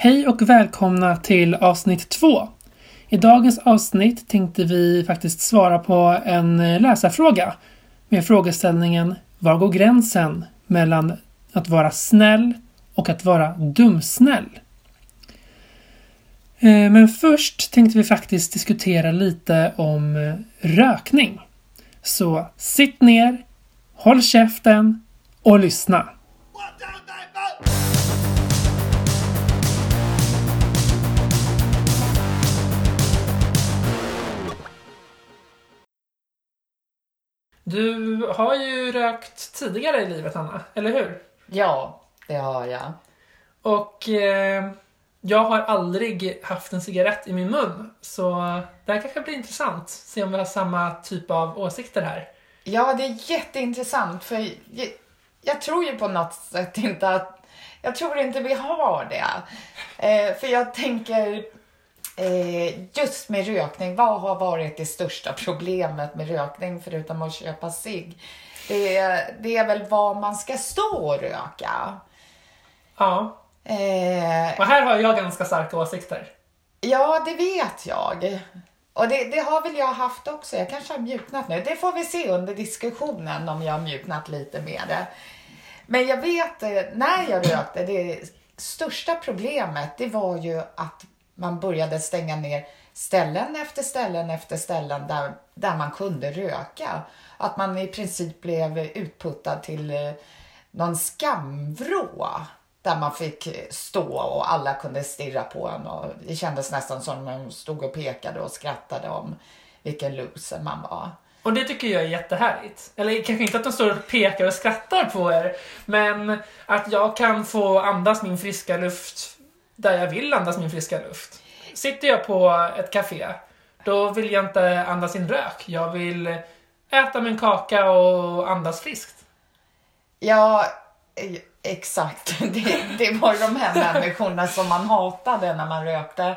Hej och välkomna till avsnitt två. I dagens avsnitt tänkte vi faktiskt svara på en läsarfråga med frågeställningen Var går gränsen mellan att vara snäll och att vara dumsnäll? Eh, men först tänkte vi faktiskt diskutera lite om eh, rökning. Så sitt ner, håll käften och lyssna. Du har ju rökt tidigare i livet, Anna, eller hur? Ja, det har jag. Och eh, jag har aldrig haft en cigarett i min mun, så det här kanske blir intressant. Se om vi har samma typ av åsikter här. Ja, det är jätteintressant för jag, jag tror ju på något sätt inte att... Jag tror inte vi har det. Eh, för jag tänker just med rökning, vad har varit det största problemet med rökning förutom att köpa cigg? Det, det är väl var man ska stå och röka. Ja, Eh, och här har jag ganska starka åsikter. Ja, det vet jag. Och det, det har väl jag haft också. Jag kanske har mjuknat nu. Det får vi se under diskussionen om jag har mjuknat lite med det. Men jag vet, eh, när jag rökte, det största problemet det var ju att man började stänga ner ställen efter ställen efter ställen där, där man kunde röka. Att man i princip blev utputtad till eh, någon skamvrå där man fick stå och alla kunde stirra på en och det kändes nästan som de stod och pekade och skrattade om vilken loser man var. Och det tycker jag är jättehärligt. Eller kanske inte att de står och pekar och skrattar på er, men att jag kan få andas min friska luft där jag vill andas min friska luft. Sitter jag på ett café, då vill jag inte andas in rök. Jag vill äta min kaka och andas friskt. Ja, eh, exakt. Det, det var de här människorna som man hatade när man rökte.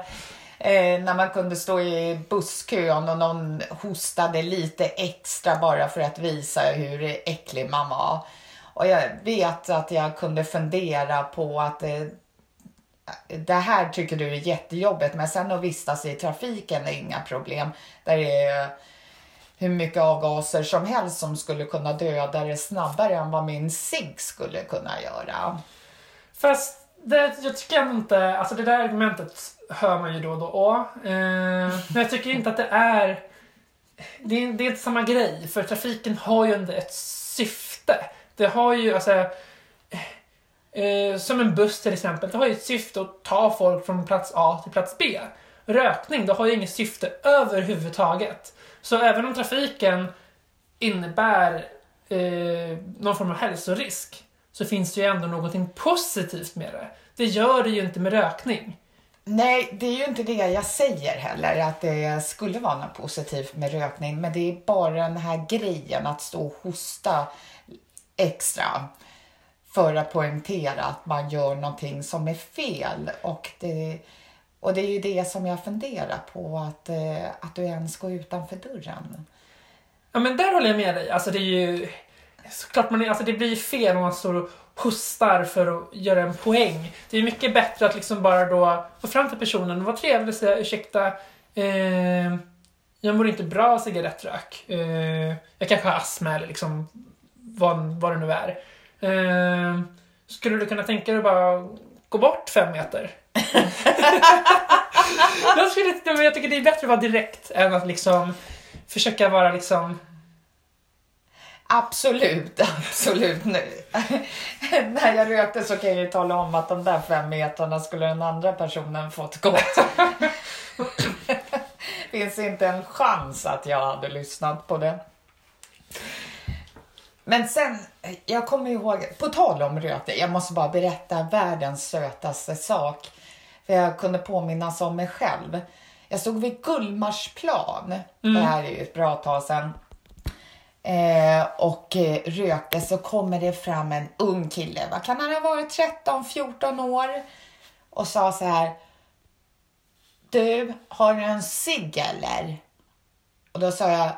Eh, när man kunde stå i busskön och någon hostade lite extra bara för att visa hur äcklig man var. Och jag vet att jag kunde fundera på att eh, det här tycker du är jättejobbigt men sen att vistas i trafiken är inga problem. Där det är hur mycket avgaser som helst som skulle kunna döda det snabbare än vad min cigg skulle kunna göra. Fast det, jag tycker inte, alltså det där argumentet hör man ju då och då. Eh, men jag tycker inte att det är, det är, det är inte samma grej. För trafiken har ju ändå ett syfte. Det har ju, alltså, eh, som en buss till exempel, det har ju ett syfte att ta folk från plats A till plats B. Rökning, det har ju inget syfte överhuvudtaget. Så även om trafiken innebär eh, någon form av hälsorisk så finns det ju ändå någonting positivt med det. Det gör det ju inte med rökning. Nej, det är ju inte det jag säger heller, att det skulle vara något positivt med rökning. Men det är bara den här grejen att stå och hosta extra för att poängtera att man gör någonting som är fel. Och det, och det är ju det som jag funderar på, att, eh, att du ens går utanför dörren. Ja, men där håller jag med dig. Alltså det är ju... Såklart man alltså det blir ju fel om man står och hostar för att göra en poäng. Det är mycket bättre att liksom bara då få fram till personen och vara trevlig och säga ursäkta, eh, jag mår inte bra av cigarettrök. Eh, jag kanske har astma eller liksom vad, vad det nu är. Eh, skulle du kunna tänka dig bara gå bort fem meter? jag, skulle, jag tycker det är bättre att vara direkt än att liksom försöka vara liksom Absolut, absolut. Nu. När jag rökte så kan jag ju tala om att de där fem meterna skulle den andra personen fått gått. finns inte en chans att jag hade lyssnat på det. Men sen, jag kommer ihåg, på tal om rökning, jag måste bara berätta världens sötaste sak. För jag kunde påminnas om mig själv. Jag stod vid Gullmarsplan, mm. det här är ju ett bra tag sedan. Eh, och eh, rökte så kommer det fram en ung kille, vad kan han ha varit, 13-14 år? Och sa så här. Du, har du en cigg eller? Och då sa jag,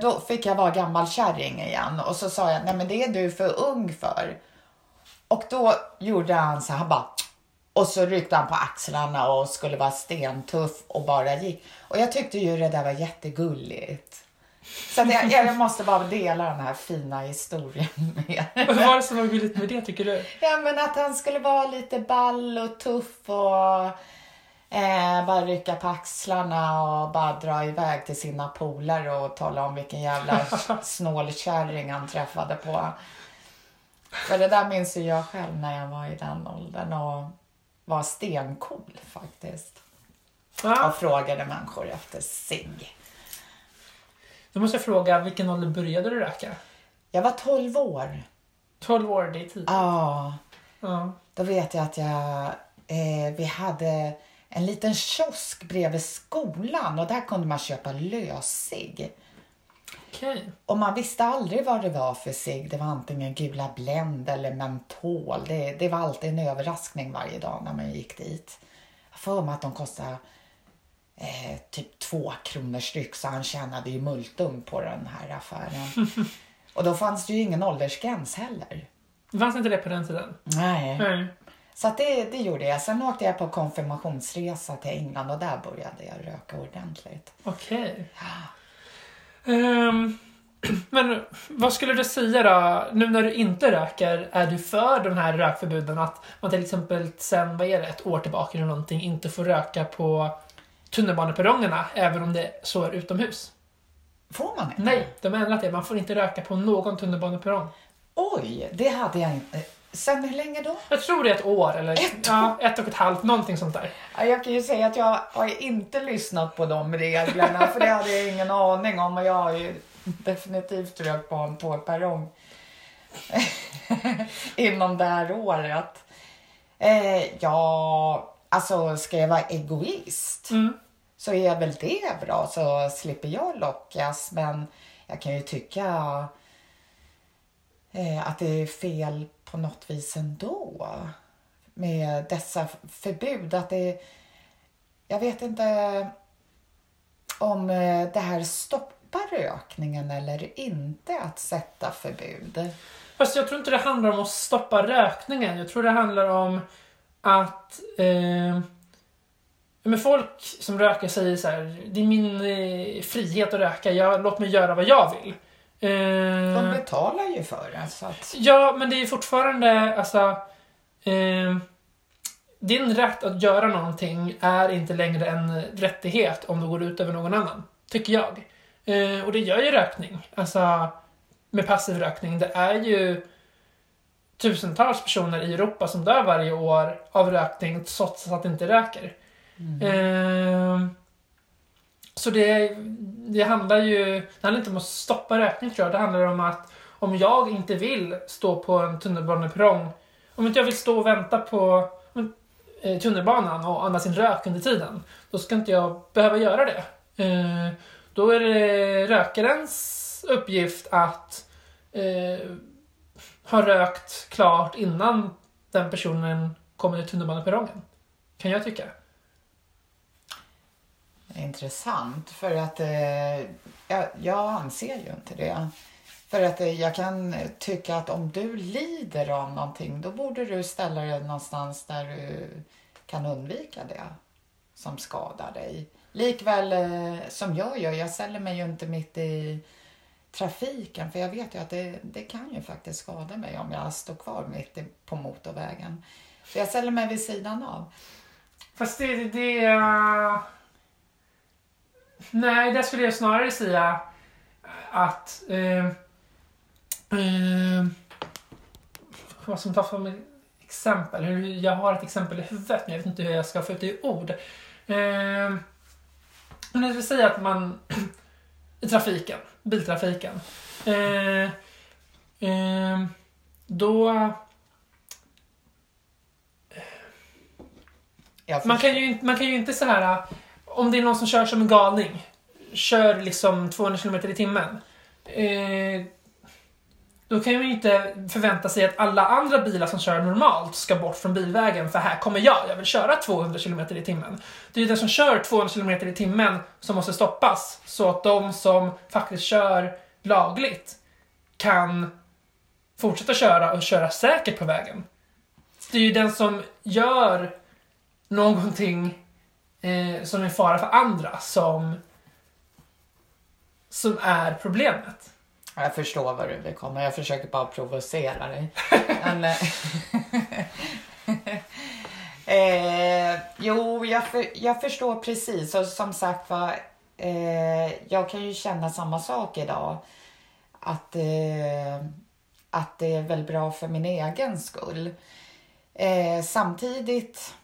då fick jag vara gammal kärring igen och så sa jag, nej men det är du för ung för. Och då gjorde han så här, han bara, Och så ryckte han på axlarna och skulle vara stentuff och bara gick. Och jag tyckte ju det där var jättegulligt. Så jag, jag måste bara dela den här fina historien med Vad var det som var gulligt med det tycker du? Ja, men att han skulle vara lite ball och tuff och eh, bara rycka på axlarna och bara dra iväg till sina polare och tala om vilken jävla snålkärring han träffade på. För det där minns ju jag själv när jag var i den åldern och var stencool faktiskt. Ja. Och frågade människor efter cigg. Då måste jag fråga, vilken ålder började du röka? Jag var 12 år. 12 år, det är tidigt. Ja. Ja. Då vet jag att jag, eh, vi hade en liten kiosk bredvid skolan och där kunde man köpa löscigg. Okej. Och man visste aldrig vad det var för cigg. Det var antingen gula Blend eller mentol. Det, det var alltid en överraskning varje dag när man gick dit. Jag får mig att de kostade eh, typ två kronor styck så han tjänade ju multum på den här affären. och då fanns det ju ingen åldersgräns heller. Fanns inte det på den tiden? Nej. Nej. Så det, det gjorde jag. Sen åkte jag på konfirmationsresa till England och där började jag röka ordentligt. Okej. Ehm, men vad skulle du säga då, nu när du inte röker, är du för de här rökförbuden? Att man till exempel sen, vad är det, ett år tillbaka eller någonting, inte får röka på tunnelbaneperrongerna, även om det så är utomhus? Får man det? Nej, de har ändrat det. Man får inte röka på någon tunnelbaneperrong. Oj, det hade jag inte. Sen hur länge då? Jag tror det är ett år, eller Ett ja, ett och ett halvt, någonting sånt där. Ja, Jag kan ju säga att jag har inte lyssnat på de reglerna för det hade jag ingen aning om och jag har ju definitivt rökt på en på perrong inom det här året. Eh, ja, alltså ska jag vara egoist Mm. så är väl det bra så slipper jag lockas men jag kan ju tycka eh, att det är fel på något vis ändå med dessa förbud. Att det, jag vet inte om eh, det här stoppar rökningen eller inte att sätta förbud. Fast jag tror inte det handlar om att stoppa rökningen. Jag tror det handlar om att eh, men folk som röker säger så här, det är min eh, frihet att röka, jag, låt mig göra vad jag vill. Eh, De betalar ju för det. Så att, Ja, men det är fortfarande, alltså... Eh, din rätt att göra någonting är inte längre en rättighet om det går ut över någon annan. Tycker jag. Eh, och det gör ju rökning. Alltså, med passiv rökning. Det är ju tusentals personer i Europa som dör varje år av rökning trots att de inte röker. Eh, så det, det handlar ju det handlar inte om att stoppa rökning tror jag. Det handlar om att om jag inte vill stå på en tunnelbaneperrong, om inte jag vill stå och vänta på eh, tunnelbanan och andas in rök under tiden, då ska inte jag behöva göra det. Eh, då är det rökarens uppgift att eh, ha rökt klart innan den personen kommer till tunnelbaneperrongen. Kan jag tycka. Intressant, för att eh, jag, jag anser ju inte det. För att eh, jag kan tycka att om du lider av någonting då borde du ställa dig någonstans där du kan undvika det som skadar dig. Likväl eh, som jag gör, jag ställer mig ju inte mitt i trafiken för jag vet ju att det, det kan ju faktiskt skada mig om jag står kvar mitt i, på motorvägen. Så jag ställer mig vid sidan av. Fast det... det det eh, Nej, där skulle jag snarare säga att... Eh, eh, vad som tar fram exempel. Jag har ett exempel i huvudet, men jag vet inte hur jag ska få ut det i ord. Eh, men jag vill säga att man... I trafiken, biltrafiken. Eh, eh, då... Man kan, ju, inte- man kan ju inte så här om det är någon som kör som en galning, kör liksom 200 km i timmen. Eh, då kan man ju inte förvänta sig att alla andra bilar som kör normalt ska bort från bilvägen för här kommer jag, jag vill köra 200 km i timmen. Det är ju den som kör 200 km i timmen som måste stoppas så att de som faktiskt kör lagligt kan fortsätta köra och köra säkert på vägen. Det är ju den som gör någonting eh, som är fara för andra som, som är problemet. Jag förstår vad du vill komma. Jag försöker bara provocera dig. Men, eh, eh, jo, jag, för, jag förstår precis. Och som sagt var, eh, jag kan ju känna samma sak idag. Att, eh, att det är väl bra för min egen skull. Eh, samtidigt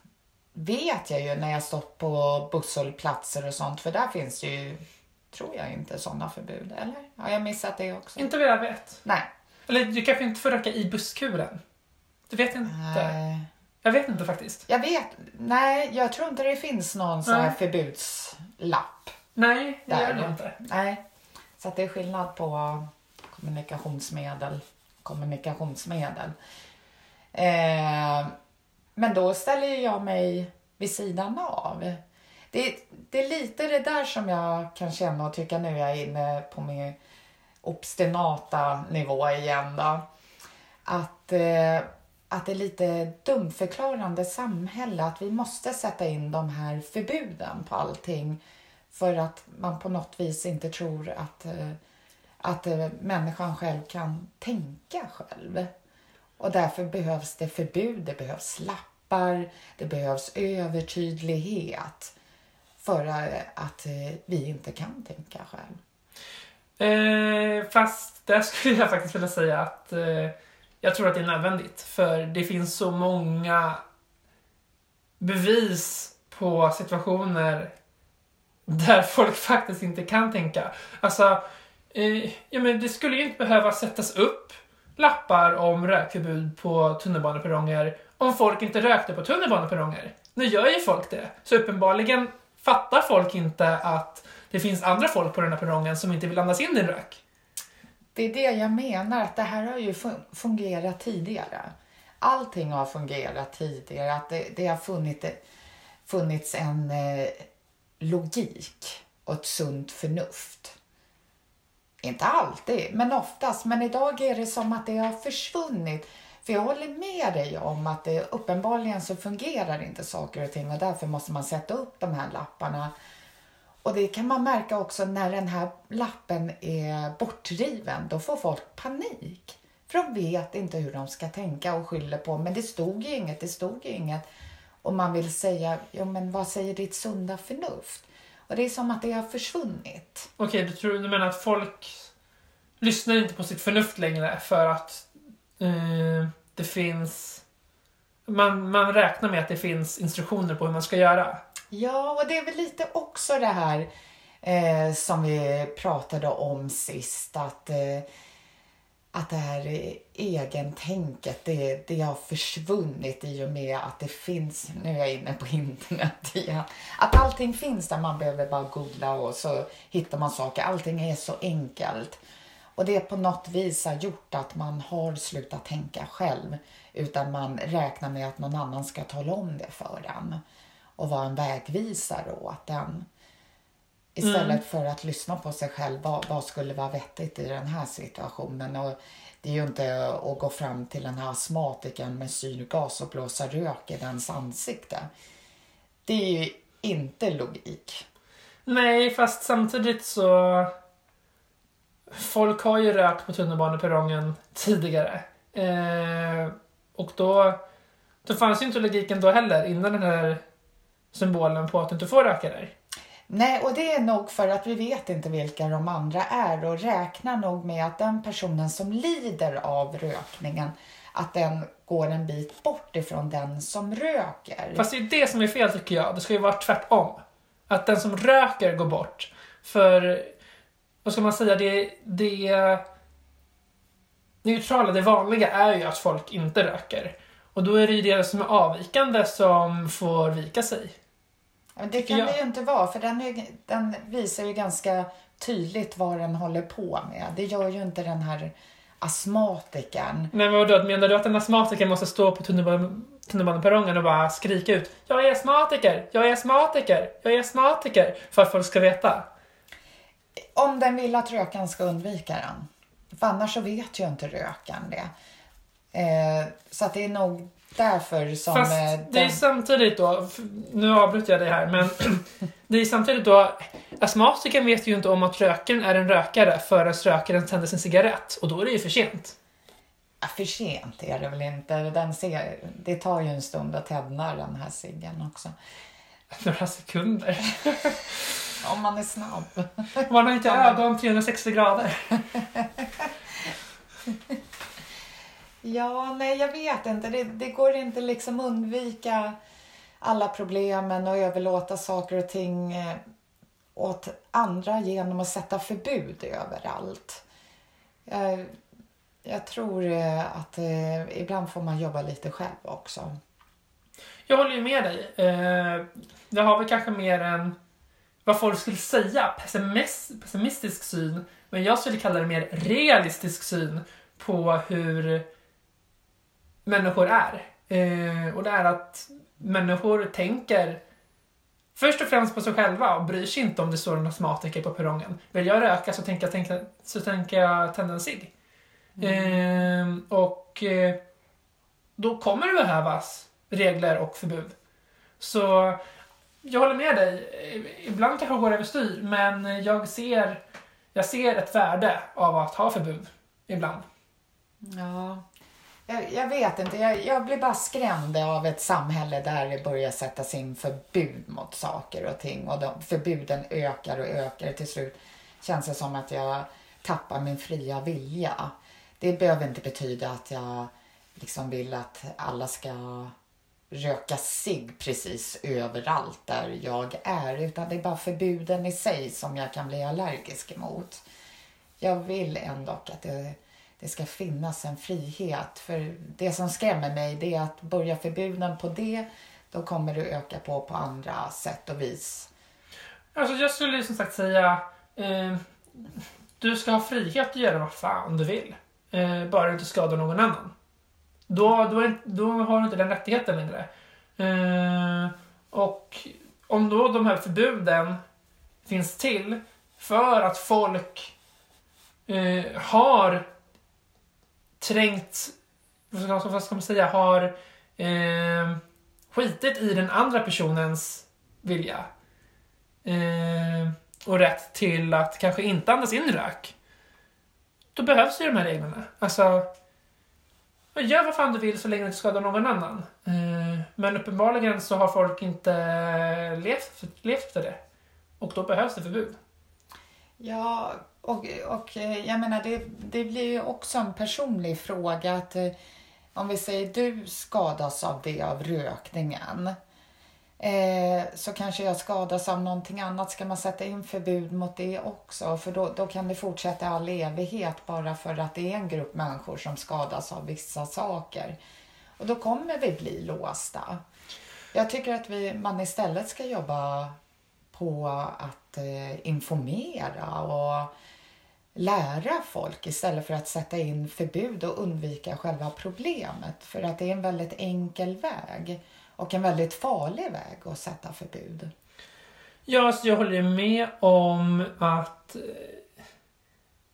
vet jag ju när jag stått på busshållplatser och sånt, för där finns det ju, tror jag inte, sådana förbud. Eller? Har jag missat det också? Inte vad jag vet. Nej. Eller du kanske inte får röka i busskuren? Du vet inte? Nej. Jag vet inte faktiskt. Jag vet, nej, jag tror inte det finns någon sån här förbudslapp. Nej, det gör det inte. Nej, så att det är skillnad på kommunikationsmedel, kommunikationsmedel. Eh, men då ställer jag mig vid sidan av. Det, det är lite det där som jag kan känna och tycka nu är jag inne på min obstinata nivå igen då. Att, eh, att det är lite dumförklarande samhälle att vi måste sätta in de här förbuden på allting för att man på något vis inte tror att, eh, att eh, människan själv kan tänka själv. Och därför behövs det förbud, det behövs lappar, det behövs övertydlighet för eh, att eh, vi inte kan tänka själv. Eh, fast där skulle jag faktiskt vilja säga att eh, jag tror att det är nödvändigt. För det finns så många bevis på situationer där folk faktiskt inte kan tänka. Alltså, eh, ja, men det skulle ju inte behöva sättas upp lappar om rökförbud på tunnelbaneperronger om folk inte rökte på tunnelbaneperronger. Nu gör ju folk det. Så uppenbarligen fattar folk inte att det finns andra folk på den här perrongen som inte vill andas in din rök. Det är det jag menar, att det här har ju fungerat tidigare. Allting har fungerat tidigare, att det, det har funnits, funnits en eh, logik och ett sunt förnuft. Inte alltid, men oftast. Men idag är det som att det har försvunnit. För jag håller med dig om att det uppenbarligen så fungerar inte saker och ting och därför måste man sätta upp de här lapparna. Och det kan man märka också när den här lappen är bortriven. Då får folk panik. För de vet inte hur de ska tänka och skyller på. Men det stod ju inget, det stod ju inget. Och man vill säga, jo men vad säger ditt sunda förnuft? Och det är som att det har försvunnit. Okej, du, tror, du menar att folk lyssnar inte på sitt förnuft längre för att eh, det finns... Man, man räknar med att det finns instruktioner på hur man ska göra. Ja, och det är väl lite också det här eh, som vi pratade om sist. Att, eh, att det här egentänket, det, det har försvunnit i och med att det finns, nu är jag inne på internet igen, att allting finns där man behöver bara googla och så hittar man saker. Allting är så enkelt. Och det på något vis har gjort att man har slutat tänka själv. Utan man räknar med att någon annan ska tala om det för en. Och vara en vägvisare åt den. Istället för att lyssna på sig själv. Vad, vad skulle vara vettigt i den här situationen? Och det är ju inte att gå fram till den här astmatikern med syrgas och blåsa rök i dens ansikte. Det är ju inte logik. Nej, fast samtidigt så... Folk har ju rökt på tunnelbaneperrongen tidigare. Eh, och då, då fanns ju inte logiken då heller innan den här symbolen på att du inte får röka där. Nej, och det är nog för att vi vet inte vilka de andra är och räknar nog med att den personen som lider av rökningen, att den går en bit bort ifrån den som röker. Fast det är det som är fel tycker jag. Det ska ju vara tvärtom. Att den som röker går bort. För, vad ska man säga, det, det neutrala, det vanliga är ju att folk inte röker. Och då är det ju det som är avvikande som får vika sig. Men det kan jag. det ju inte vara, för den, är, den visar ju ganska tydligt vad den håller på med. Det gör ju inte den här astmatikern. Nej men vadå, menar du att en astmatiker måste stå på tunnelban- tunnelbaneperrongen och bara skrika ut Jag är astmatiker, jag är astmatiker, jag är astmatiker för att folk ska veta? Om den vill att rökaren ska undvika den. För annars så vet ju inte rökaren det. Eh, så att det är nog därför som... Fast eh, det är den- samtidigt då, nu avbryter jag dig här, men det är samtidigt då, astmatikern vet ju inte om att rökaren är en rökare förrän rökaren tänder sin cigarett och då är det ju för sent. Ja, för sent är det väl inte. Den ser, det tar ju en stund att tända den här ciggen också. Några sekunder. Om man är snabb. Man har inte ögon 360 grader. Ja, nej jag vet inte. Det, det går inte liksom undvika alla problemen och överlåta saker och ting eh, åt andra genom att sätta förbud överallt. Jag, jag tror eh, att eh, ibland får man jobba lite själv också. Jag håller ju med dig. Eh, jag har väl kanske mer en, vad folk skulle säga, pessimist, pessimistisk syn. Men jag skulle kalla det mer realistisk syn på hur människor är. Eh, och det är att människor tänker först och främst på sig själva och bryr sig inte om det står en astmatiker på perrongen. Vill jag röka så tänker jag, tänka, så tänker jag tända en cigg. Eh, och eh, då kommer det behövas regler och förbud. Så jag håller med dig. Ibland kanske det går överstyr, men jag ser, jag ser ett värde av att ha förbud. Ibland. Ja, jag, jag vet inte. Jag, jag blir bara skrämd av ett samhälle där det börjar sättas in förbud mot saker och ting och de, förbuden ökar och ökar. Till slut känns det som att jag tappar min fria vilja. Det behöver inte betyda att jag liksom vill att alla ska röka sig precis överallt där jag är utan det är bara förbuden i sig som jag kan bli allergisk emot. Jag vill ändå att det, det ska finnas en frihet för det som skrämmer mig det är att börja förbuden på det då kommer det öka på på andra sätt och vis. Alltså jag skulle ju som sagt säga eh, du ska ha frihet att göra vad fan du vill. Eh, bara du inte skadar någon annan. Då, då, är, då har du inte den rättigheten längre. Eh, och om då de här förbuden finns till för att folk eh, har trängt, vad ska, vad ska man säga, har eh, skitit i den andra personens vilja. Eh, och rätt till att kanske inte andas in rök. Då behövs ju de här reglerna. Alltså, gör vad fan du vill så länge du inte skadar någon annan. Eh, men uppenbarligen så har folk inte levt, levt efter det. Och då behövs det förbud. Ja, och, och eh, jag menar det, det blir ju också en personlig fråga att eh, om vi säger du skadas av det av rökningen eh, så kanske jag skadas av någonting annat. Ska man sätta in förbud mot det också? För då, då kan det fortsätta all evighet bara för att det är en grupp människor som skadas av vissa saker. Och då kommer vi bli låsta. Jag tycker att vi, man istället ska jobba på att eh, informera och lära folk istället för att sätta in förbud och undvika själva problemet. För att det är en väldigt enkel väg och en väldigt farlig väg att sätta förbud. Ja, alltså jag håller med om att eh,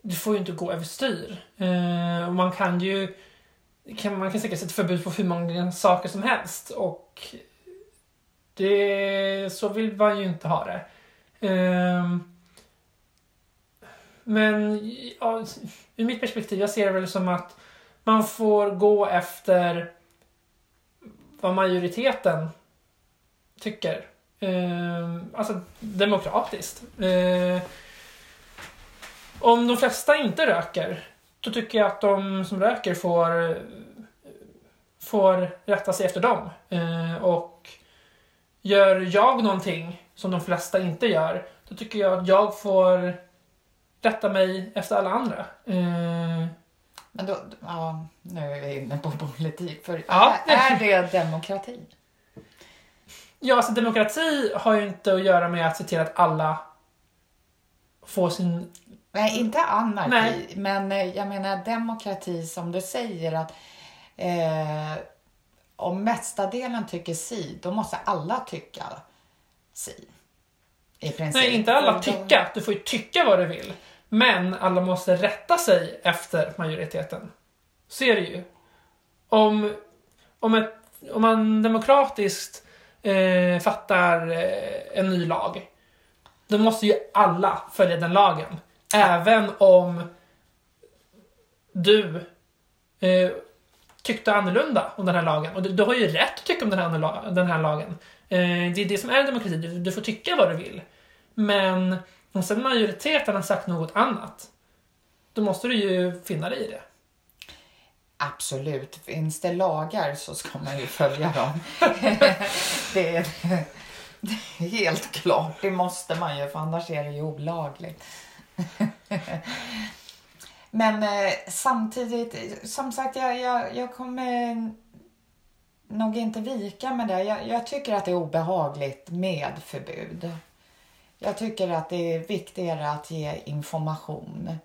det får ju inte gå överstyr. Eh, man kan ju kan, man kan säkert sätta förbud på hur många saker som helst och det, så vill man ju inte ha det. Eh, men ja, ur mitt perspektiv, jag ser det väl som att man får gå efter vad majoriteten tycker. Eh, alltså demokratiskt. Eh, om de flesta inte röker, då tycker jag att de som röker får, får rätta sig efter dem. Eh, och gör jag någonting som de flesta inte gör, då tycker jag att jag får rätta mig efter alla andra. Ehm, Men då, ja, nu är vi inne på politik. För Ja. är, är det demokrati? Ja, alltså demokrati har ju inte att göra med att se till att alla får sin... Nej, inte anarki, Nej. men eh, jag menar demokrati som du säger att eh, om mestadelen tycker si, då måste alla tycka si. I princip. Nej, inte alla tycka. Du får ju tycka vad du vill. Men alla måste rätta sig efter majoriteten. Så är det ju. Om, om ett om man demokratiskt eh, fattar eh, en ny lag, då måste ju alla följa den lagen. Även om du eh, tyckte annorlunda om den här lagen. Och du, du har ju rätt att tycka om den här, den här lagen. Eh, det är det som är demokrati, du, du får tycka vad du vill. Men om sen majoriteten har sagt något annat, då måste du ju finna dig i det. Absolut. Finns det lagar så ska man ju följa dem. det, är, det är helt klart. Det måste man ju, för annars är det ju olagligt. Men eh, samtidigt, som sagt, jag, jag, jag kommer nog inte vika med det. Jag, jag, tycker att det är obehagligt med förbud. Jag tycker att det är viktigare att ge information.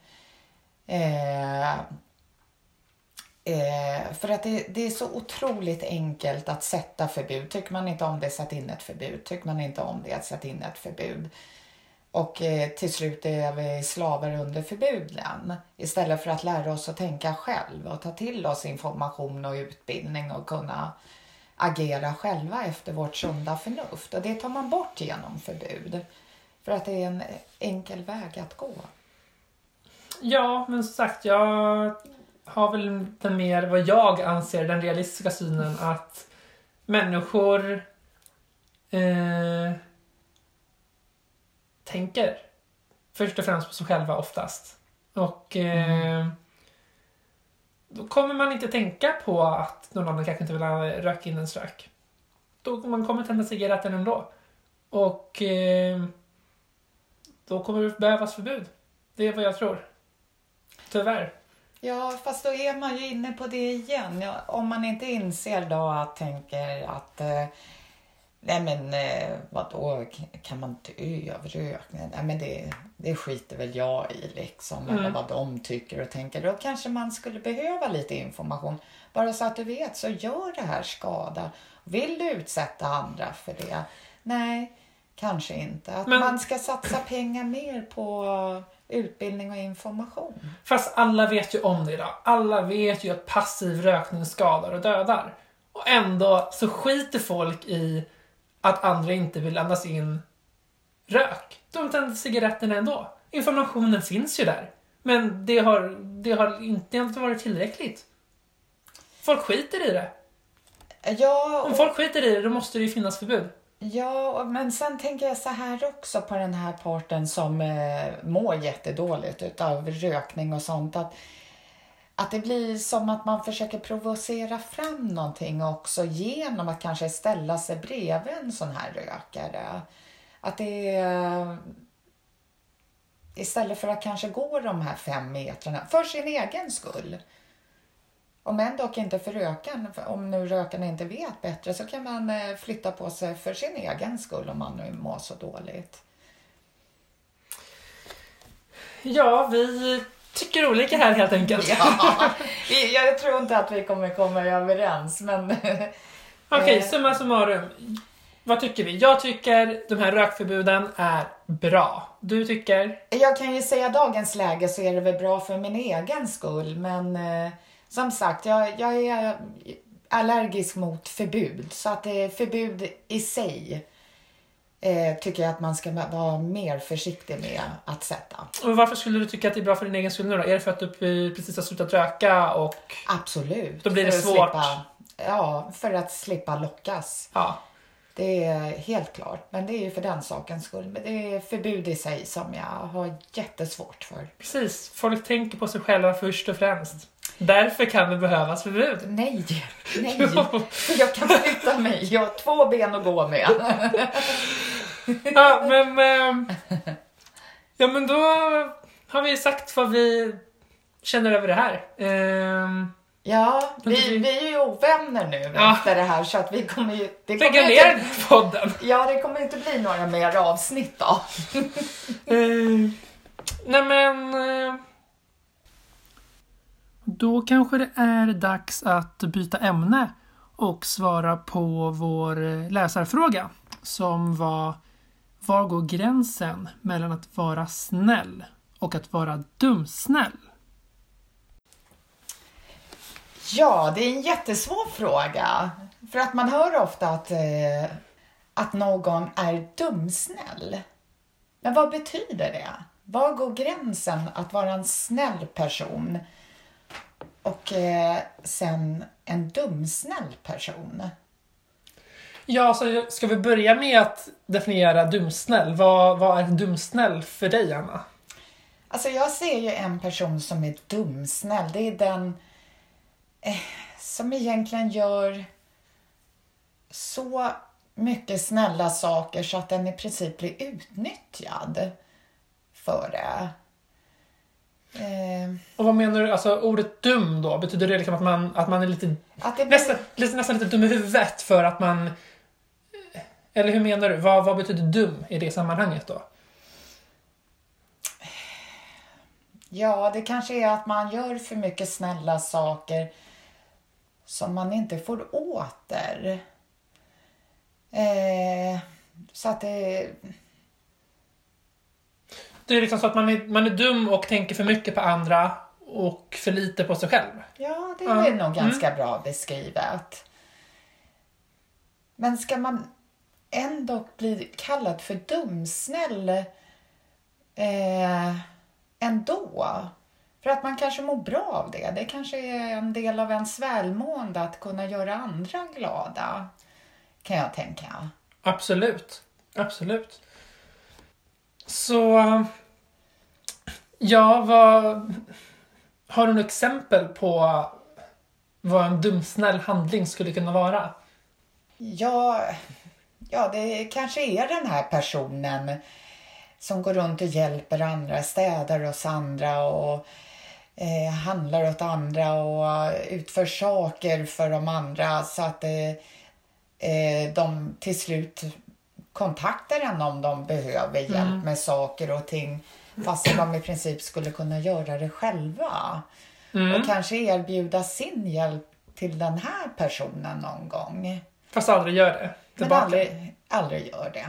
Eh, Eh, för att det, det, är så otroligt enkelt att sätta förbud. Tycker man inte om det, sätt in ett förbud. Tycker man inte om det, sätt in ett förbud. Och eh, till slut är vi slavar under förbuden. Istället för att lära oss att tänka själv och ta till oss information och utbildning och kunna agera själva efter vårt sunda förnuft. Och det tar man bort genom förbud. För att det är en enkel väg att gå. Ja, men som sagt, jag har väl den mer, vad jag anser, den realistiska synen att människor eh, tänker först och främst på sig själva oftast. Och eh, mm. då kommer man inte tänka på att någon annan kanske inte vill röka in en rök. Då man kommer tända cigaretten ändå. Och eh, då kommer det behövas förbud. Det är vad jag tror. Tyvärr. Ja, fast då är man ju inne på det igen. Ja, om man inte inser då att tänker att eh, Nej men eh, vadå, kan man dö av rökning? Nej men det, det skiter väl jag i liksom, mm. eller vad de tycker och tänker. Då kanske man skulle behöva lite information. Bara så att du vet, så gör det här skada. Vill du utsätta andra för det? Nej, kanske inte. Att men... man ska satsa pengar mer på utbildning och information. Fast alla vet ju om det idag. Alla vet ju att passiv rökning skadar och dödar. Och ändå så skiter folk i att andra inte vill andas in rök. De tänder cigaretterna ändå. Informationen finns ju där. Men det har, det har inte, varit tillräckligt. Folk skiter i det. Ja, och... Om folk skiter i det, då måste det ju finnas förbud. Ja, men sen tänker jag så här också på den här parten som eh, mår jättedåligt utav rökning och sånt. Att, att det blir som att man försöker provocera fram någonting också genom att kanske ställa sig bredvid en sån här rökare. Att det är istället för att kanske gå de här fem metrarna för sin egen skull. Om än dock inte för rökaren, om nu rökaren inte vet bättre så kan man eh, flytta på sig för sin egen skull om man nu mår så dåligt. Ja, vi tycker olika här helt enkelt. Ja, jag tror inte att vi kommer komma överens men... Okej, okay, eh, summa summarum. Vad tycker vi? Jag tycker de här rökförbuden är bra. Du tycker? Jag kan ju säga dagens läge så är det väl bra för min egen skull men eh, som sagt, jag, jag är allergisk mot förbud. Så att det förbud i sig eh, tycker jag att man ska vara mer försiktig med att sätta. Och varför skulle du tycka att det är bra för din egen skull nu då? Är det för att du precis har slutat röka och... Absolut. Då blir det svårt? Slippa, ja, för att slippa lockas. Ja. Det är helt klart. Men det är ju för den sakens skull. Men det är förbud i sig som jag har jättesvårt för. Precis. Folk tänker på sig själva först och främst. Därför kan det behövas förbud. Nej, nej. Jag kan flytta mig. Jag har två ben att gå med. ja, men... Ehm, ja, men då har vi sagt vad vi känner över det här. Ehm, ja, vi, vi är ju ovänner nu ja. efter det här så att vi kommer ju... Det kommer Lägga ner inte, podden. Ja, det kommer inte bli några mer avsnitt då. uh, nej men... Uh, då kanske det är dags att byta ämne och svara på vår läsarfråga som var var går gränsen mellan att vara snäll och att vara dumsnäll? Ja, det är en jättesvår fråga. För att man hör ofta att, eh, att någon är dumsnäll. Men vad betyder det? Var går gränsen att vara en snäll person och eh, sen en dumsnäll person? Ja, så ska vi börja med att definiera dumsnäll? Vad, vad är dumsnäll för dig, Anna? Alltså jag ser ju en person som är dumsnäll. Det är den eh, som egentligen gör så mycket snälla saker så att den i princip blir utnyttjad för det. Eh, Och vad menar du? Alltså ordet dum då? Betyder det liksom att man, att man är lite, blir, nästan, lite, nästan lite dum i huvudet för att man... Eller hur menar du? Vad, vad betyder dum i det sammanhanget då? Ja, det kanske är att man gör för mycket snälla saker som man inte får åter. Eh, så att det... Det är liksom så att man är, man är dum och tänker för mycket på andra och för lite på sig själv. Ja, det Ja, är nog mm. ganska bra beskrivet. Men ska man ändå bli kallad för dumsnäll eh, ändå? För att man kanske mår bra av det. Det kanske är en del av ens välmående att kunna göra andra glada, kan jag tänka. Absolut. Absolut. Så... Ja, vad... Har du något exempel på vad en dumsnäll handling skulle kunna vara? Ja, ja, det kanske är den här personen som går runt och hjälper andra, städar hos andra och eh, handlar åt andra och utför saker för de andra så att eh, eh, de till slut kontaktar en om de behöver hjälp med saker och ting fast de i princip skulle kunna göra det själva. Och kanske erbjuda sin hjälp till den här personen någon gång. Fast aldrig gör det. Men Tillbaka. aldrig, aldrig gör det.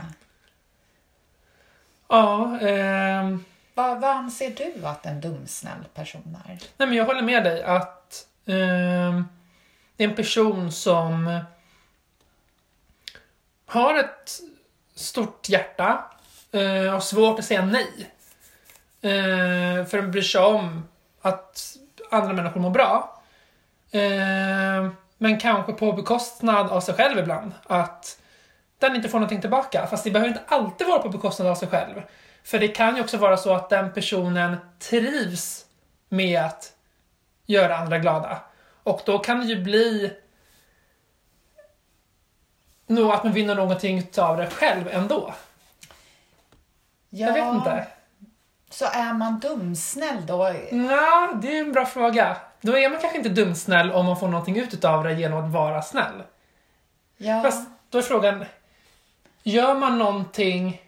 Ja, ehm... Vad, vad anser du att en dumsnäll person är? Nej, men jag håller med dig att är en person som har ett stort hjärta eh, och svårt att säga nej. Eh, för den bryr sig om att andra människor mår bra. Eh, men kanske på bekostnad av sig själv ibland. Att den inte får någonting tillbaka. Fast det behöver inte alltid vara på bekostnad av sig själv. För det kan ju också vara så att den personen trivs med att göra andra glada. Och då kan det ju bli nog att man vinner någonting av det själv ändå. Ja, Jag vet inte. Så är man dumsnäll då? Nej, det är en bra fråga. Då är man kanske inte dumsnäll om man får någonting ut av det genom att vara snäll. Ja, Fast då är frågan, gör man någonting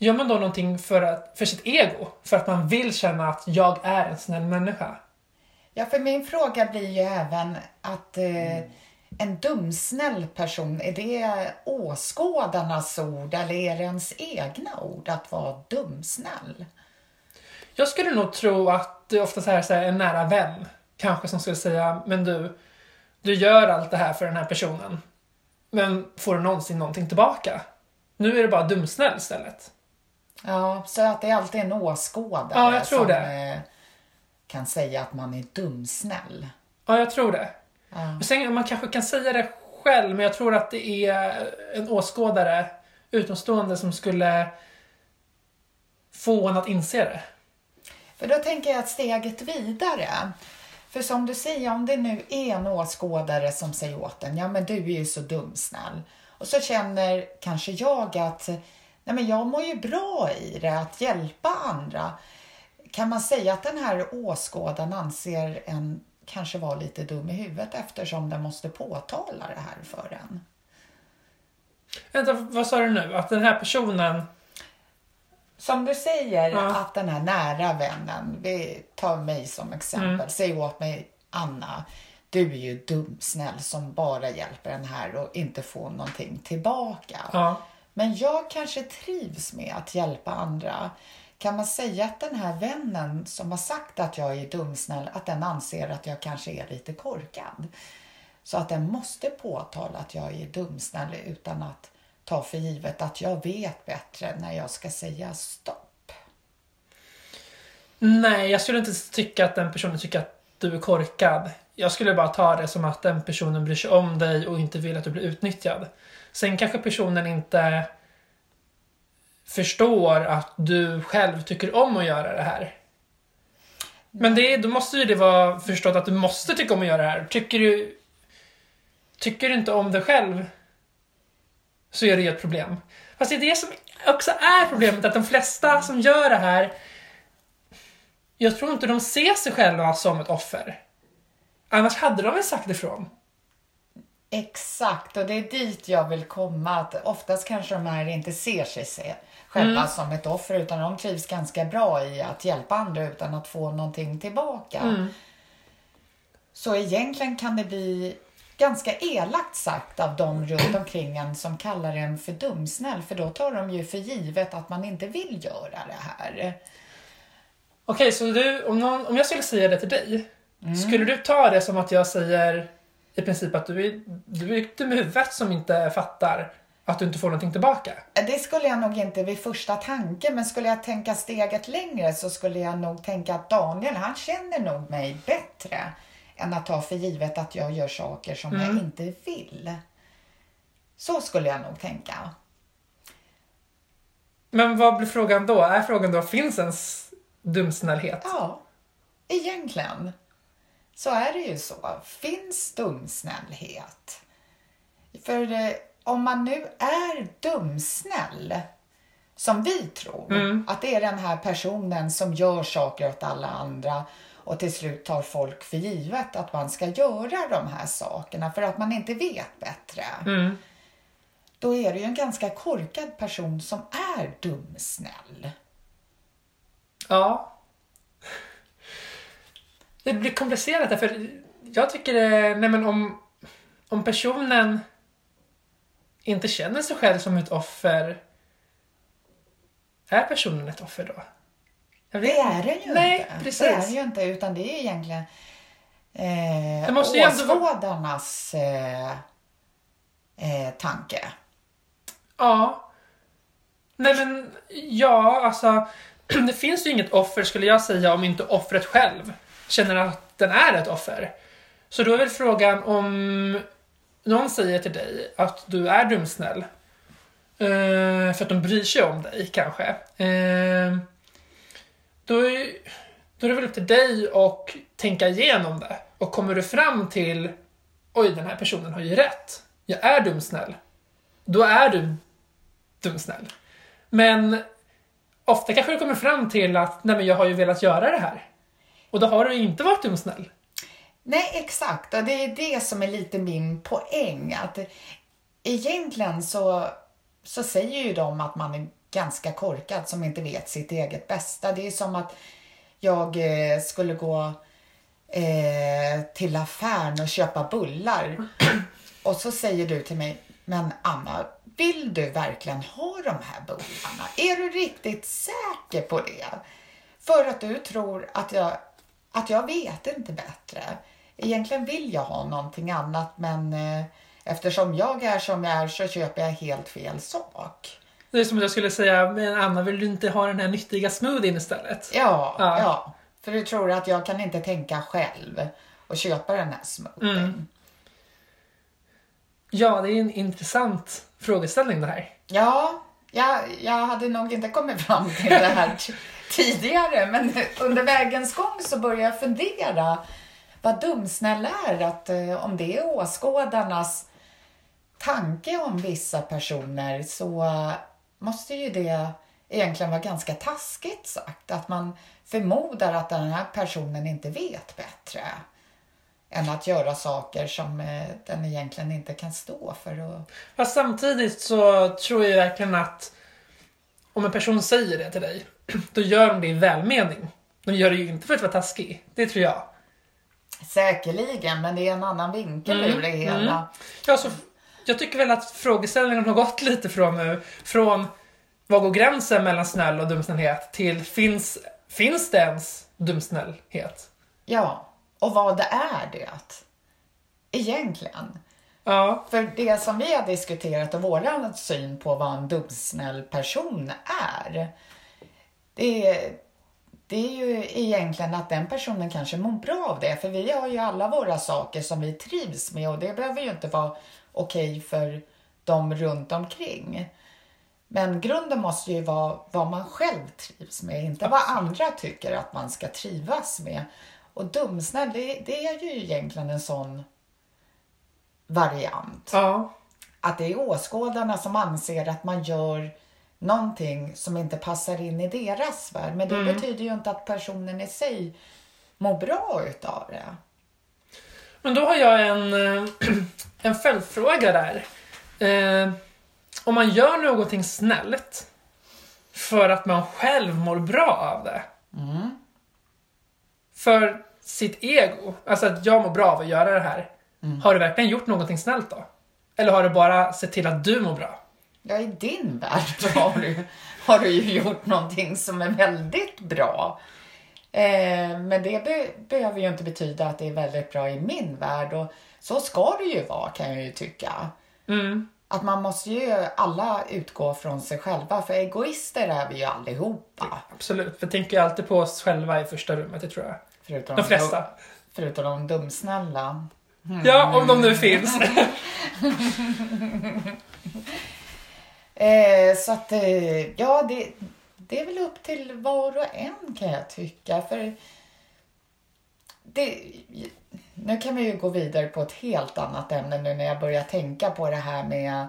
Gör man då någonting för, att, för sitt ego? För att man vill känna att jag är en snäll människa? ja, för min fråga blir ju även att eh, en dumsnäll person, är det åskådarnas ord eller är det ens egna ord att vara dumsnäll? Jag skulle nog tro att det ofta så här, en nära vän kanske som skulle säga, men du, du gör allt det här för den här personen. Men får du någonsin någonting tillbaka? Nu är det bara dumsnäll istället. Ja, så att det är alltid en åskådare Ja, jag tror som det. eh, kan säga att man är dumsnäll. Ja, jag tror det. Ja. Sen, man kanske kan säga det själv, men jag tror att det är en åskådare, utomstående, som skulle få en att inse det. För då tänker jag att steget vidare. För som du säger, om det nu är en åskådare som säger åt en, ja men du är ju så dumsnäll. Och så känner kanske jag att, nej men jag mår ju bra i det, att hjälpa andra. Kan man säga att den här åskådaren anser en kanske vara lite dum i huvudet eftersom den måste påtala det här för en? Vänta, vad sa du nu? Att den här personen... Som du säger, Ja. att den här nära vännen, vi tar mig som exempel, Mm. säg åt mig Anna, du är ju dumsnäll som bara hjälper den här och inte får någonting tillbaka. Ja. Men jag kanske trivs med att hjälpa andra. Kan man säga att den här vännen som har sagt att jag är dumsnäll, att den anser att jag kanske är lite korkad? Så att den måste påtala att jag är dumsnäll utan att ta för givet att jag vet bättre när jag ska säga stopp. Nej, jag skulle inte tycka att den personen tycker att du är korkad. Jag skulle bara ta det som att den personen bryr sig om dig och inte vill att du blir utnyttjad. Sen kanske personen inte förstår att du själv tycker om att göra det här. Men det, då måste ju det vara förstått att du måste tycka om att göra det här. Tycker du, tycker du inte om det själv så är det ju ett problem. Fast det är det som också är problemet, att de flesta som gör det här jag tror inte de ser sig själva som ett offer. Annars hade de väl sagt ifrån. Exakt, och det är dit jag vill komma. Att oftast kanske de här inte ser sig själva Mm. som ett offer utan de trivs ganska bra i att hjälpa andra utan att få någonting tillbaka. Mm. Så egentligen kan det bli ganska elakt sagt av de runt omkring en som kallar en för dumsnäll för då tar de ju för givet att man inte vill göra det här. Okej, så du, om, någon, om jag skulle säga det till dig, Mm. skulle du ta det som att jag säger i princip att du är, du är dum i huvudet som inte fattar att du inte får någonting tillbaka? Det skulle jag nog inte vid första tanken, men skulle jag tänka steget längre så skulle jag nog tänka att Daniel, han känner nog mig bättre än att ta för givet att jag gör saker som jag inte vill. Så skulle jag nog tänka. Men vad blir frågan då? Är frågan då, finns ens dumsnällhet? Ja, egentligen så är det ju så. Finns dumsnällhet? För eh, om man nu är dumsnäll, som vi tror, att det är den här personen som gör saker åt alla andra och till slut tar folk för givet att man ska göra de här sakerna för att man inte vet bättre. Mm. Då är det ju en ganska korkad person som är dumsnäll. Ja. Det blir komplicerat därför jag tycker det, nej men om, om personen inte känner sig själv som ett offer, är personen ett offer då? Det är det ju Nej, inte. precis. Det är ju inte, utan det är egentligen eh, Det måste ändå åskådarnas eh, eh, tanke. Ja. Nej men, ja alltså. Det finns ju inget offer skulle jag säga om inte offret själv känner att den är ett offer. Så då är väl frågan om någon säger till dig att du är dumsnäll. eh, för att de bryr sig om dig kanske. Eh, då, är, då är det väl upp till dig att tänka igenom det. Och kommer du fram till oj den här personen har ju rätt. Jag är dumsnäll. Då är du dumsnäll. Men ofta kanske du kommer fram till att nej men jag har ju velat göra det här. Och då har du inte varit dumsnäll. Nej, exakt. Och det är det som är lite min poäng. Att egentligen så, så säger ju de att man är ganska korkad som inte vet sitt eget bästa. Det är som att jag eh, skulle gå eh, till affären och köpa bullar. Och så säger du till mig, men Anna, vill du verkligen ha de här bullarna? Är du riktigt säker på det? För att du tror att jag, att jag vet inte bättre. Egentligen vill jag ha någonting annat men eh, eftersom jag är som jag är så köper jag helt fel sak. Det är som att jag skulle säga, men Anna vill du inte ha den här nyttiga smoothien istället? Ja, Ja. ja. För du tror att jag kan inte tänka själv och köpa den här smoothien. Mm. Ja, det är en intressant frågeställning det här. Ja, jag, jag hade nog inte kommit fram till det här tidigare men under vägens gång så började jag fundera vad dumsnäll är. Att, eh, om det är åskådarnas tanke om vissa personer så måste ju det egentligen vara ganska taskigt sagt. Att man förmodar att den här personen inte vet bättre än att göra saker som eh, den egentligen inte kan stå för. Och, Fast samtidigt så tror jag verkligen att om en person säger det till dig, då gör de det i välmening. De gör det ju inte för att vara taskig. Det tror jag. Säkerligen, men det är en annan vinkel Mm, ur det hela. mm. Ja, så jag tycker väl att frågeställningen har gått lite från nu, från vad går gränsen mellan snäll och dumsnällhet till finns, finns det ens dumsnällhet? Ja, och vad är det? Egentligen. Ja. För det som vi har diskuterat och våran syn på vad en dumsnäll person är. Det är, det är ju egentligen att den personen kanske mår bra av det. För vi har ju alla våra saker som vi trivs med och det behöver ju inte vara okej för dem runt omkring. Men grunden måste ju vara vad man själv trivs med, inte vad andra tycker att man ska trivas med. Och dumsnäll, det, det är ju egentligen en sån variant. Ja. Att det är åskådarna som anser att man gör någonting som inte passar in i deras värld. Men det betyder ju inte att personen i sig mår bra utav det. Men då har jag en, eh, en följdfråga där. Eh, om man gör någonting snällt för att man själv mår bra av det. För sitt ego, alltså att jag mår bra av att göra det här. Har du verkligen gjort någonting snällt då? Eller har du bara sett till att du mår bra? Ja, i din värld har du, har du ju gjort någonting som är väldigt bra. Eh, men det be, behöver ju inte betyda att det är väldigt bra i min värld. Och så ska det ju vara kan jag ju tycka. Mm. Att man måste ju alla utgå från sig själva. För egoister är vi ju allihopa. Absolut. För jag tänker ju alltid på oss själva i första rummet, det tror jag. Förutom De flesta. Förutom de dumsnälla. Ja, om de nu finns. Eh, så att, eh, ja, det, det är väl upp till var och en kan jag tycka. För det, nu kan vi ju gå vidare på ett helt annat ämne nu när jag börjar tänka på det här med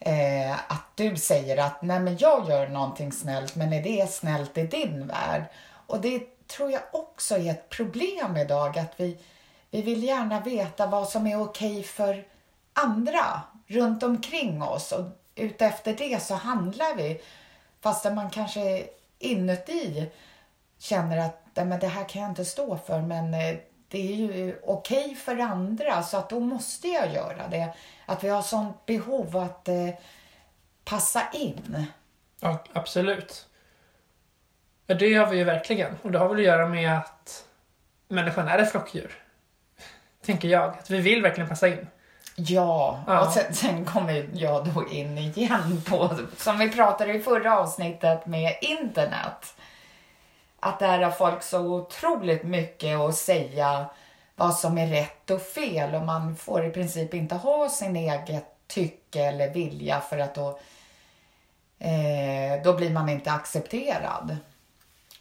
eh, att du säger att nej men jag gör någonting snällt men är det snällt i din värld? Och det tror jag också är ett problem idag att vi, vi vill gärna veta vad som är okej för andra runt omkring oss och utefter det så handlar vi fastän man kanske inuti känner att men det här kan jag inte stå för men eh, det är ju okej för andra så att då måste jag göra det. Att vi har sånt behov att eh, passa in. Ja, absolut. Ja, det gör vi ju verkligen. Och det har väl att göra med att människan är ett flockdjur. Tänker jag. Att vi vill verkligen passa in. Ja, Ja. och sen, sen kommer jag då in igen på, som vi pratade i förra avsnittet med internet. Att där har folk så otroligt mycket att säga vad som är rätt och fel och man får i princip inte ha sin eget tycke eller vilja för att då, eh, då blir man inte accepterad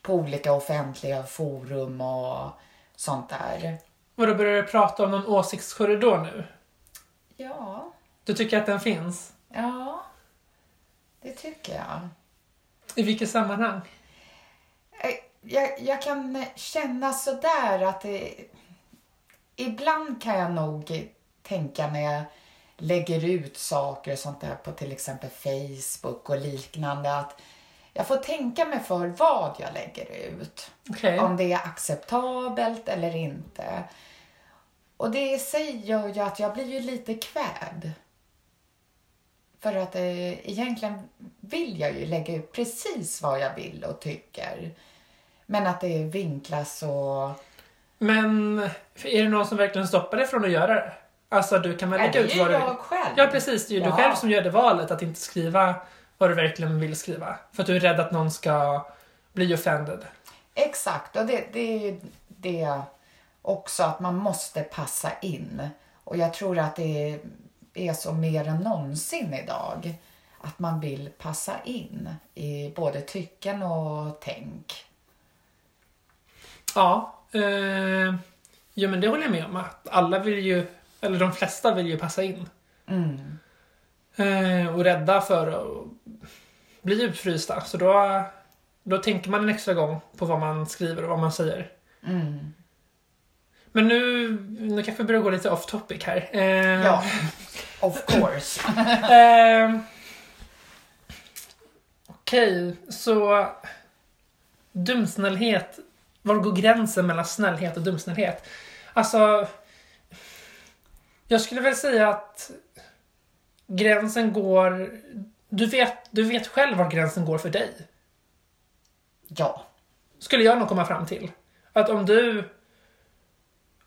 på olika offentliga forum och sånt där. Och då börjar du prata om någon åsiktskorridor nu. Ja, Du tycker att den finns? ja, det tycker jag. I vilket sammanhang? Eh, Jag, jag kan känna sådär att det, ibland kan jag nog tänka när jag lägger ut saker och sånt där på till exempel Facebook och liknande att jag får tänka mig för vad jag lägger ut. Okej. Om det är acceptabelt eller inte. Och det i sig gör ju att jag blir ju lite kvävd. För att eh, egentligen vill jag ju lägga ut precis vad jag vill och tycker. Men att det vinklas och... Men är det någon som verkligen stoppar dig från att göra det? Alltså du kan väl lägga det ut är vad ju du vill? jag själv. Ja precis, det är ju du Ja. själv som gör det valet att inte skriva vad du verkligen vill skriva. För att du är rädd att någon ska bli offended. Exakt, och det, det är ju det också att man måste passa in. Och jag tror att det är så mer än någonsin idag. Att man vill passa in i både tycken och tänk. Ja. Eh, jo men det håller jag med om. Att alla vill ju, eller de flesta vill ju passa in. Mm. Eh, och rädda för att bli utfrysta. Så då, då tänker man en extra gång på vad man skriver och vad man säger. Mm. Men nu, nu kanske vi börjar gå lite off topic här. Eh, Ja, of course. Eh, Okej, så dumsnällhet. Var går gränsen mellan snällhet och dumsnällhet? Alltså, jag skulle väl säga att gränsen går... Du vet, du vet själv var gränsen går för dig. Ja, Skulle jag nog komma fram till. Att om du...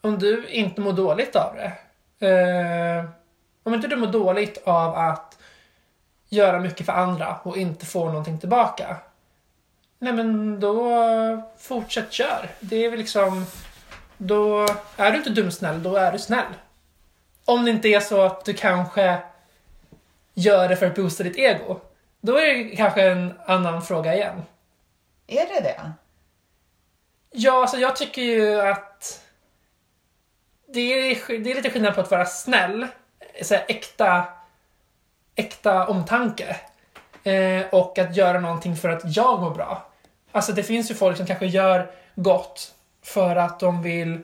Om du inte mår dåligt av det Eh, om inte du mår dåligt av att göra mycket för andra och inte få någonting tillbaka. Nej men då fortsätt kör. Det är väl liksom... Då är du inte dumsnäll, då är du snäll. Om det inte är så att du kanske gör det för att boosta ditt ego. Då är det kanske en annan fråga igen. Är det det? Ja, alltså jag tycker ju att det är, det är lite skillnad på att vara snäll, eh, så här, äkta, äkta omtanke, eh, och att göra någonting för att jag mår bra. Alltså det finns ju folk som kanske gör gott för att de vill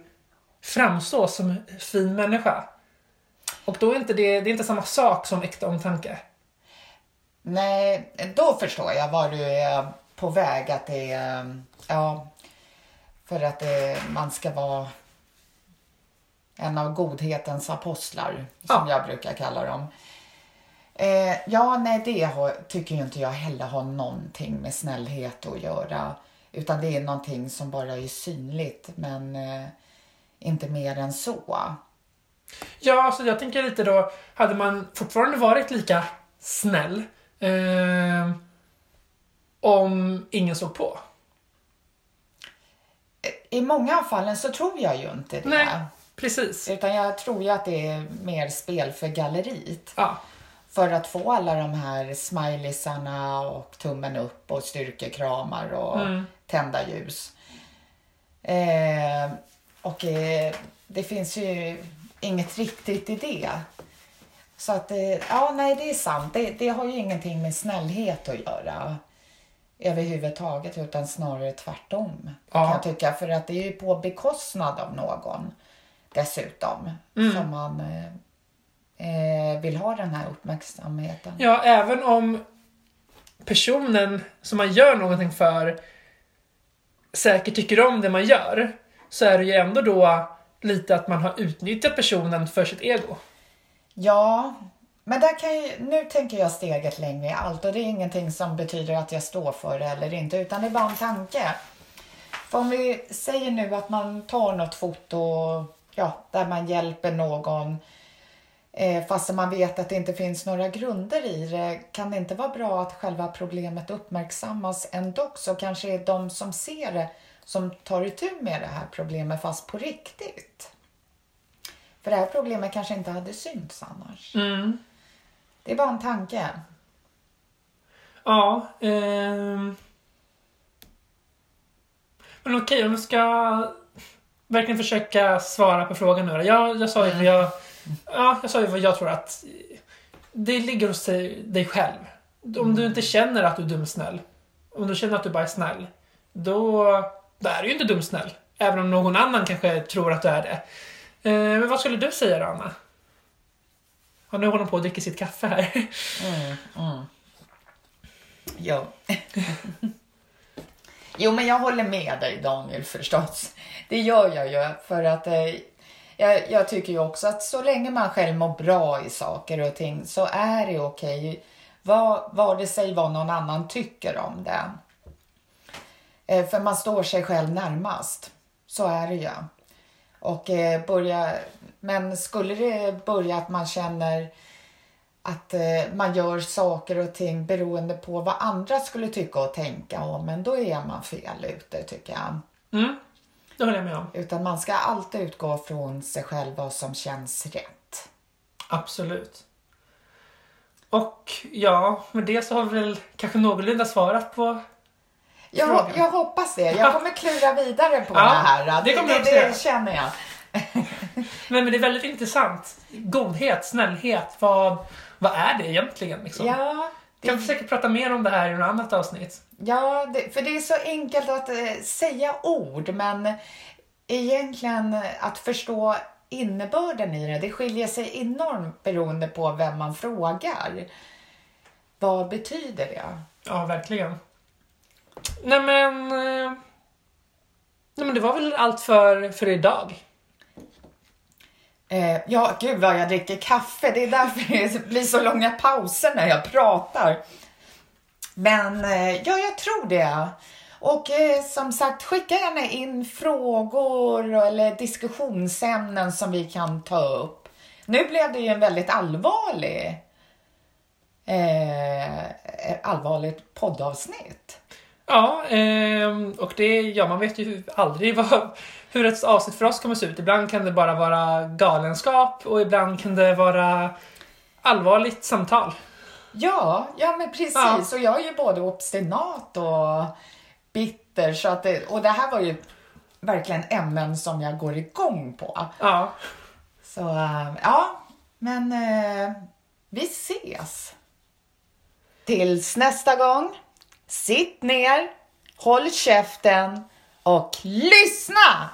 framstå som en fin människa. Och då är inte det, det är inte samma sak som äkta omtanke. Nej, då förstår jag var du är på väg. Att det är, ja, för att det, man ska vara en av godhetens apostlar, som Ja. jag brukar kalla dem. Eh, ja, nej, det har, tycker ju inte jag heller har någonting med snällhet att göra. Utan det är någonting som bara är synligt, men eh, inte mer än så. Ja, alltså jag tänker lite då, hade man fortfarande varit lika snäll eh, om ingen såg på? I många av fallen så tror jag ju inte det. Nej, precis. Utan jag tror ju att det är mer spel för galleriet. Ja, För att få alla de här smileysarna och tummen upp och styrkekramar och Mm. tända ljus. Eh, och eh, det finns ju inget riktigt i det. Så att, eh, ja nej det är sant. Det, det har ju ingenting med snällhet att göra överhuvudtaget utan snarare tvärtom. Ja. Kan jag tycka. För att det är ju på bekostnad av någon dessutom som man eh, eh, vill ha den här uppmärksamheten. ja, även om personen som man gör någonting för säkert tycker om det man gör, så är det ju ändå då lite att man har utnyttjat personen för sitt ego. Ja, men där kan ju, nu tänker jag steget längre i allt och det är ingenting som betyder att jag står för det eller inte utan det är bara en tanke. För om vi säger nu att man tar något foto ja, där man hjälper någon eh, fast man vet att det inte finns några grunder i det kan det inte vara bra att själva problemet uppmärksammas ändå så kanske är de som ser det som tar itu med det här problemet fast på riktigt. För det här problemet kanske inte hade synts annars. Mm. Det är bara en tanke. Ja. ehm. Men okej, om vi ska verkligen försöka svara på frågan nu. Jag, jag sa ju vad jag... Ja, jag sa ju vad jag tror att det ligger hos dig, dig själv. Om du inte känner att du är dumsnäll, om du känner att du bara är snäll, då, då är du ju inte dumsnäll. Även om någon annan kanske tror att du är det. Eh, men vad skulle du säga då, Anna? Ja, nu håller hon på att dricka sitt kaffe här. Jo. jo, men jag håller med dig Daniel förstås. Det gör jag ju för att eh, jag, jag tycker ju också att så länge man själv mår bra i saker och ting så är det okej. Vad, vare sig vad någon annan tycker om det. Eh, för man står sig själv närmast. Så är det ju. Och eh, börja, men skulle det börja att man känner att eh, man gör saker och ting beroende på vad andra skulle tycka och tänka om men då är man fel ute tycker jag. Mm, det håller jag med om. Utan man ska alltid utgå från sig själv vad som känns rätt. Absolut. Och ja, med det så har vi väl kanske någorlunda svarat på... Jag, jag hoppas det. Jag kommer klura vidare på Ja, det här. det det, det, det känner jag. Men, men det är väldigt intressant. Godhet, snällhet, vad, vad är det egentligen? Liksom? Ja, Kan det, vi säkert prata mer om det här i något annat avsnitt? ja det, för det är så enkelt att eh, säga ord men egentligen att förstå innebörden i det, det skiljer sig enormt beroende på vem man frågar. Vad betyder det? Ja, verkligen. Nej men... eh, Nej men det var väl allt för, för idag. Eh, ja, gud vad jag dricker kaffe. Det är därför det blir så långa pauser när jag pratar. Men eh, ja, jag tror det. Och eh, som sagt, skicka gärna in frågor eller diskussionsämnen som vi kan ta upp. Nu blev det ju en väldigt allvarlig eh, allvarligt poddavsnitt. Ja, ehm, och det, ja, man vet ju aldrig vad, hur ett avsnitt för oss kommer se ut. Ibland kan det bara vara galenskap och ibland kan det vara allvarligt samtal. Ja, ja men precis. Ja. Och jag är ju både obstinat och bitter. Så att det, och det här var ju verkligen ämnen som jag går igång på. Ja, Så äh, ja, men eh, vi ses. Tills nästa gång, sitt ner, håll käften och lyssna!